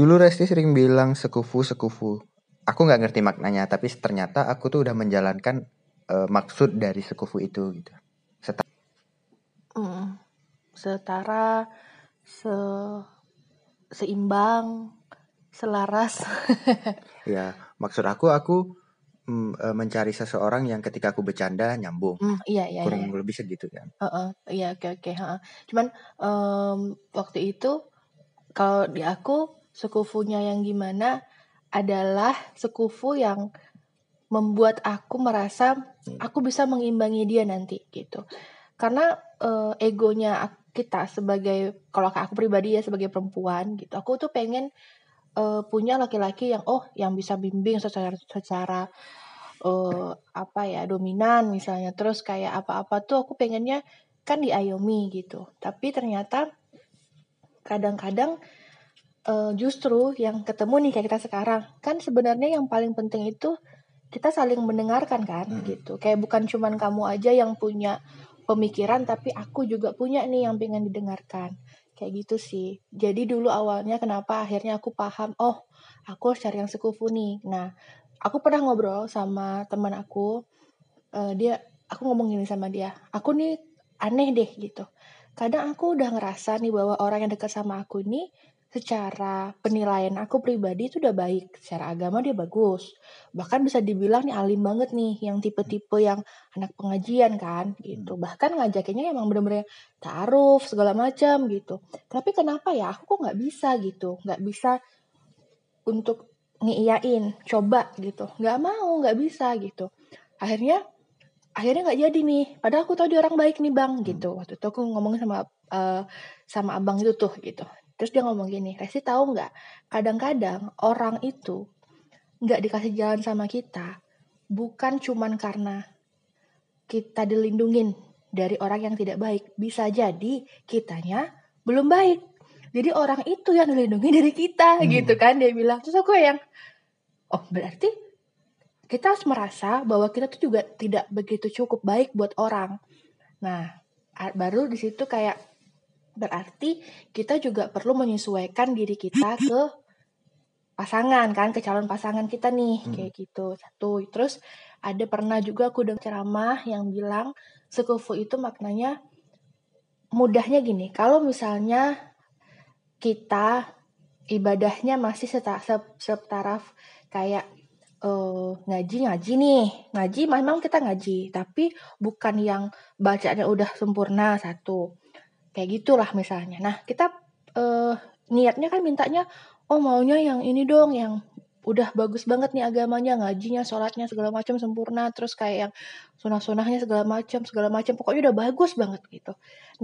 dulu Resti sering bilang sekufu sekufu. Aku nggak ngerti maknanya tapi ternyata aku tuh udah menjalankan uh, maksud dari sekufu itu gitu. Setara mm, setara se seimbang selaras. Ya maksud aku aku mm, e, mencari seseorang yang ketika aku bercanda nyambung. Mm, iya iya kurang iya. lebih segitu kan uh -uh, iya oke oke uh cuman um, waktu itu kalau di aku sekufunya yang gimana adalah sekufu yang membuat aku merasa hmm. aku bisa mengimbangi dia nanti gitu. Karena uh, egonya kita sebagai kalau aku pribadi ya sebagai perempuan gitu aku tuh pengen uh, punya laki-laki yang oh yang bisa bimbing secara secara uh, apa ya dominan misalnya. Terus kayak apa-apa tuh aku pengennya kan diayomi gitu. Tapi ternyata kadang-kadang uh, justru yang ketemu nih kayak kita sekarang kan sebenarnya yang paling penting itu kita saling mendengarkan kan hmm. gitu. Kayak bukan cuman kamu aja yang punya pemikiran tapi aku juga punya nih yang pengen didengarkan. Kayak gitu sih. Jadi dulu awalnya kenapa akhirnya aku paham oh aku harus cari yang sekufu nih. Nah aku pernah ngobrol sama teman aku uh, dia aku ngomong gini sama dia aku nih aneh deh gitu. Kadang aku udah ngerasa nih bahwa orang yang dekat sama aku nih secara penilaian aku pribadi itu udah baik. Secara agama dia bagus. Bahkan bisa dibilang nih alim banget nih, yang tipe-tipe yang anak pengajian kan gitu. Hmm. Bahkan ngajakinnya emang bener-bener taruh segala macam gitu. Tapi kenapa ya aku kok nggak bisa gitu, nggak bisa untuk ngiyain, coba gitu. Nggak mau, nggak bisa gitu. Akhirnya akhirnya nggak jadi nih. Padahal aku tahu dia orang baik nih bang gitu. Waktu itu aku ngomong sama uh, sama abang itu tuh gitu Terus dia ngomong gini, Resi tahu nggak? Kadang-kadang orang itu nggak dikasih jalan sama kita, bukan cuman karena kita dilindungin dari orang yang tidak baik. Bisa jadi kitanya belum baik. Jadi orang itu yang dilindungi dari kita hmm. gitu kan dia bilang. Terus aku yang oh berarti kita harus merasa bahwa kita tuh juga tidak begitu cukup baik buat orang. Nah, baru di situ kayak Berarti kita juga perlu menyesuaikan diri kita ke pasangan kan, ke calon pasangan kita nih, hmm. kayak gitu. Satu. Terus ada pernah juga aku dengar ceramah yang bilang sekufu itu maknanya mudahnya gini. Kalau misalnya kita ibadahnya masih setaraf kayak uh, ngaji ngaji nih ngaji memang kita ngaji tapi bukan yang bacanya udah sempurna satu kayak gitulah misalnya. Nah kita uh, niatnya kan mintanya oh maunya yang ini dong yang udah bagus banget nih agamanya ngajinya sholatnya segala macam sempurna terus kayak yang sunah-sunahnya segala macam segala macam pokoknya udah bagus banget gitu.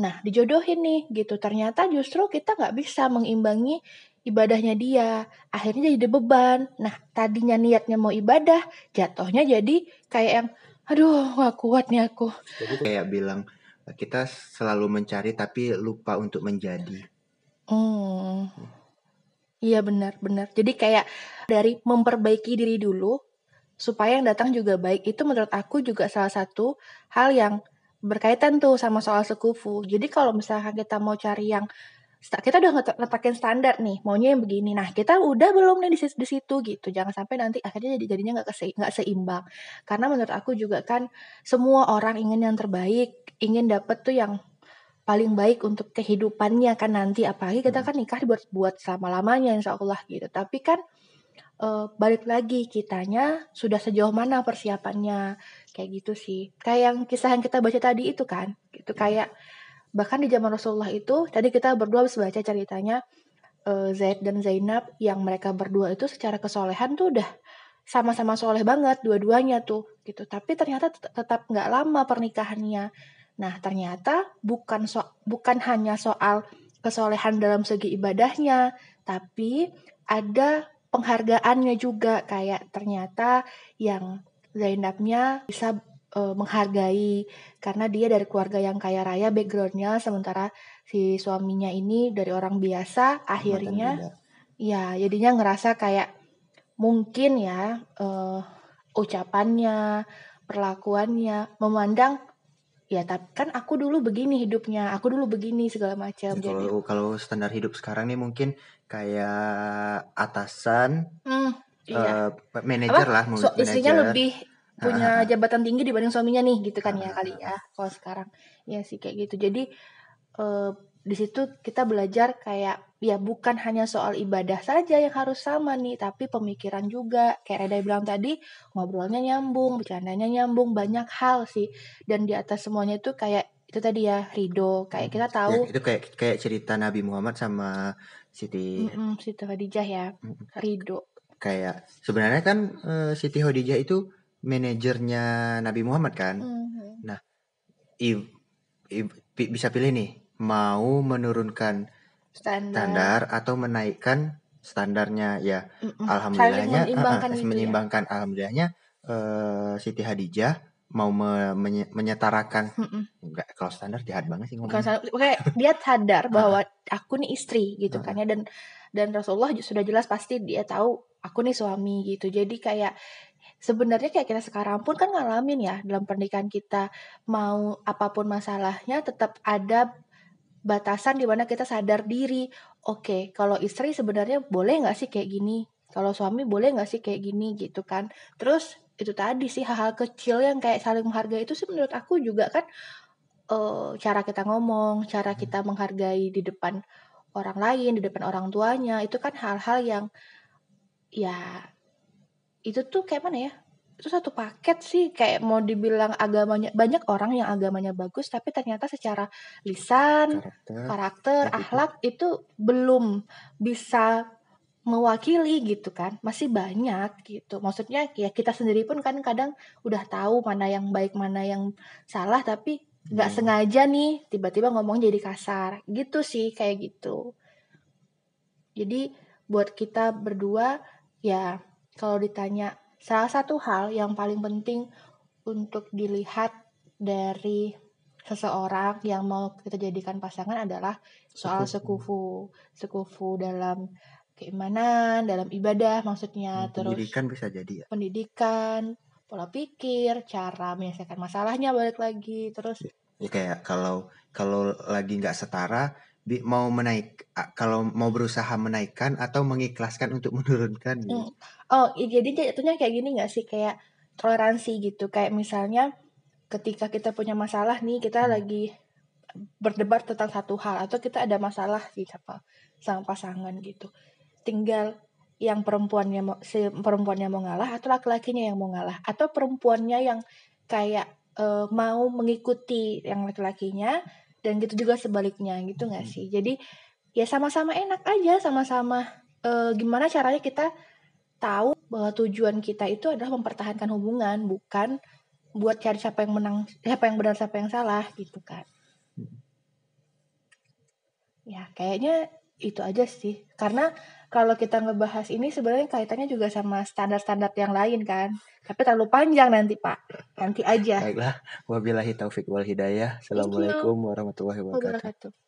Nah dijodohin nih gitu. Ternyata justru kita nggak bisa mengimbangi ibadahnya dia. Akhirnya jadi beban. Nah tadinya niatnya mau ibadah jatuhnya jadi kayak yang aduh gak kuat nih aku. Jadi kayak bilang kita selalu mencari tapi lupa untuk menjadi. Hmm. Iya benar benar. Jadi kayak dari memperbaiki diri dulu supaya yang datang juga baik itu menurut aku juga salah satu hal yang berkaitan tuh sama soal sekufu. Jadi kalau misalkan kita mau cari yang kita udah ngetakin standar nih maunya yang begini. Nah kita udah belum nih di, di situ gitu. Jangan sampai nanti akhirnya jadi jadinya nggak nggak seimbang. Karena menurut aku juga kan semua orang ingin yang terbaik ingin dapet tuh yang paling baik untuk kehidupannya kan nanti. Apalagi kita kan nikah buat buat selama lamanya insya Allah gitu. Tapi kan uh, balik lagi kitanya sudah sejauh mana persiapannya? Kayak gitu sih. Kayak yang kisah yang kita baca tadi itu kan gitu. Kayak bahkan di zaman Rasulullah itu tadi kita berdua bisa baca ceritanya uh, Zaid dan Zainab yang mereka berdua itu secara kesolehan tuh udah sama-sama soleh banget dua-duanya tuh gitu. Tapi ternyata tetap nggak lama pernikahannya. Nah ternyata bukan so bukan hanya soal kesolehan dalam segi ibadahnya tapi ada penghargaannya juga. Kayak ternyata yang Zainabnya bisa uh, menghargai. Karena dia dari keluarga yang kaya raya backgroundnya sementara si suaminya ini dari orang biasa akhirnya ya jadinya ngerasa kayak mungkin ya uh, ucapannya perlakuannya memandang ya tapi kan aku dulu begini hidupnya aku dulu begini segala macam. Ya, jadi kalau kalau standar hidup sekarang nih mungkin kayak atasan, hmm, iya. eh, manajer lah, so, istrinya manajer. lebih punya ah, ah. jabatan tinggi dibanding suaminya nih gitu kan ya Ah, kali ya kalau sekarang. Ya sih kayak gitu. Jadi eh, di situ kita belajar kayak ya bukan hanya soal ibadah saja yang harus sama nih tapi pemikiran juga. Kayak Reda bilang tadi ngobrolnya nyambung bercandanya nyambung banyak hal sih. Dan di atas semuanya itu kayak itu tadi ya ridho kayak kita Ya, tahu itu kayak kayak cerita Nabi Muhammad sama Siti mm Siti Khadijah ya ridho kayak sebenarnya kan eh, Siti Khadijah itu manajernya Nabi Muhammad kan. Mhm. I- i- pi- bisa pilih nih mau menurunkan standar, standar atau menaikkan standarnya ya Mm-mm. alhamdulillahnya saling menyeimbangkan ah, ah, gitu ya menyeimbangkan alhamdulillahnya eh, Siti Hadijah mau me- menye- menyetarakan Mm-mm. enggak kalau standar jahat banget sih ngomongnya kayak dia sadar bahwa aku nih istri gitu kan ya dan dan Rasulullah sudah jelas pasti dia tahu aku nih suami gitu jadi kayak sebenarnya kayak kita sekarang pun kan ngalamin ya dalam pernikahan kita mau apa pun masalahnya tetap ada batasan di mana kita sadar diri. Oke kalau istri sebenarnya boleh nggak sih kayak gini? Kalau suami boleh nggak sih kayak gini gitu kan? Terus itu tadi sih hal-hal kecil yang kayak saling menghargai itu sih menurut aku juga kan eh, cara kita ngomong, cara kita menghargai di depan orang lain, di depan orang tuanya, itu kan hal-hal yang ya itu tuh kayak mana ya? Itu satu paket sih kayak mau dibilang agamanya banyak orang yang agamanya bagus tapi ternyata secara lisan, karakter karakter, Ya, itu. akhlak itu belum bisa mewakili gitu kan. Masih banyak gitu. Maksudnya ya kita sendiri pun kan kadang udah tahu mana yang baik, mana yang salah tapi nggak Hmm. sengaja nih tiba-tiba ngomong jadi kasar. Gitu sih kayak gitu. Jadi buat kita berdua ya kalau ditanya salah satu hal yang paling penting untuk dilihat dari seseorang yang mau kita jadikan pasangan adalah soal Sekufu. sekufu, dalam keimanan, dalam ibadah maksudnya, Hmm, terus pendidikan bisa jadi ya. pendidikan, pola pikir, cara menyelesaikan masalahnya balik lagi, terus ya kayak kalau kalau lagi nggak setara mau menaik kalau mau berusaha menaikkan atau mengikhlaskan untuk menurunkan gitu. Mm. Oh, jadi jatuhnya kayak gini gak sih? Kayak toleransi gitu. Kayak misalnya ketika kita punya masalah nih, kita Hmm. lagi berdebat tentang satu hal atau kita ada masalah sih sama sama pasangan gitu. Tinggal yang perempuannya mau si perempuannya mau ngalah atau laki-lakinya yang mau ngalah atau perempuannya yang kayak eh, mau mengikuti yang laki-lakinya dan gitu juga sebaliknya gitu nggak Hmm. sih? Jadi ya sama-sama enak aja, sama-sama eh, gimana caranya kita tahu bahwa tujuan kita itu adalah mempertahankan hubungan, bukan buat cari siapa yang menang, siapa yang benar, siapa yang salah gitu kan. Ya, kayaknya itu aja sih. Karena kalau kita ngebahas ini sebenarnya kaitannya juga sama standar-standar yang lain kan. Tapi terlalu panjang nanti, Pak. Nanti aja. Baiklah, wabillahi taufik wal hidayah. Assalamualaikum warahmatullahi wabarakatuh. Wabarakatuh.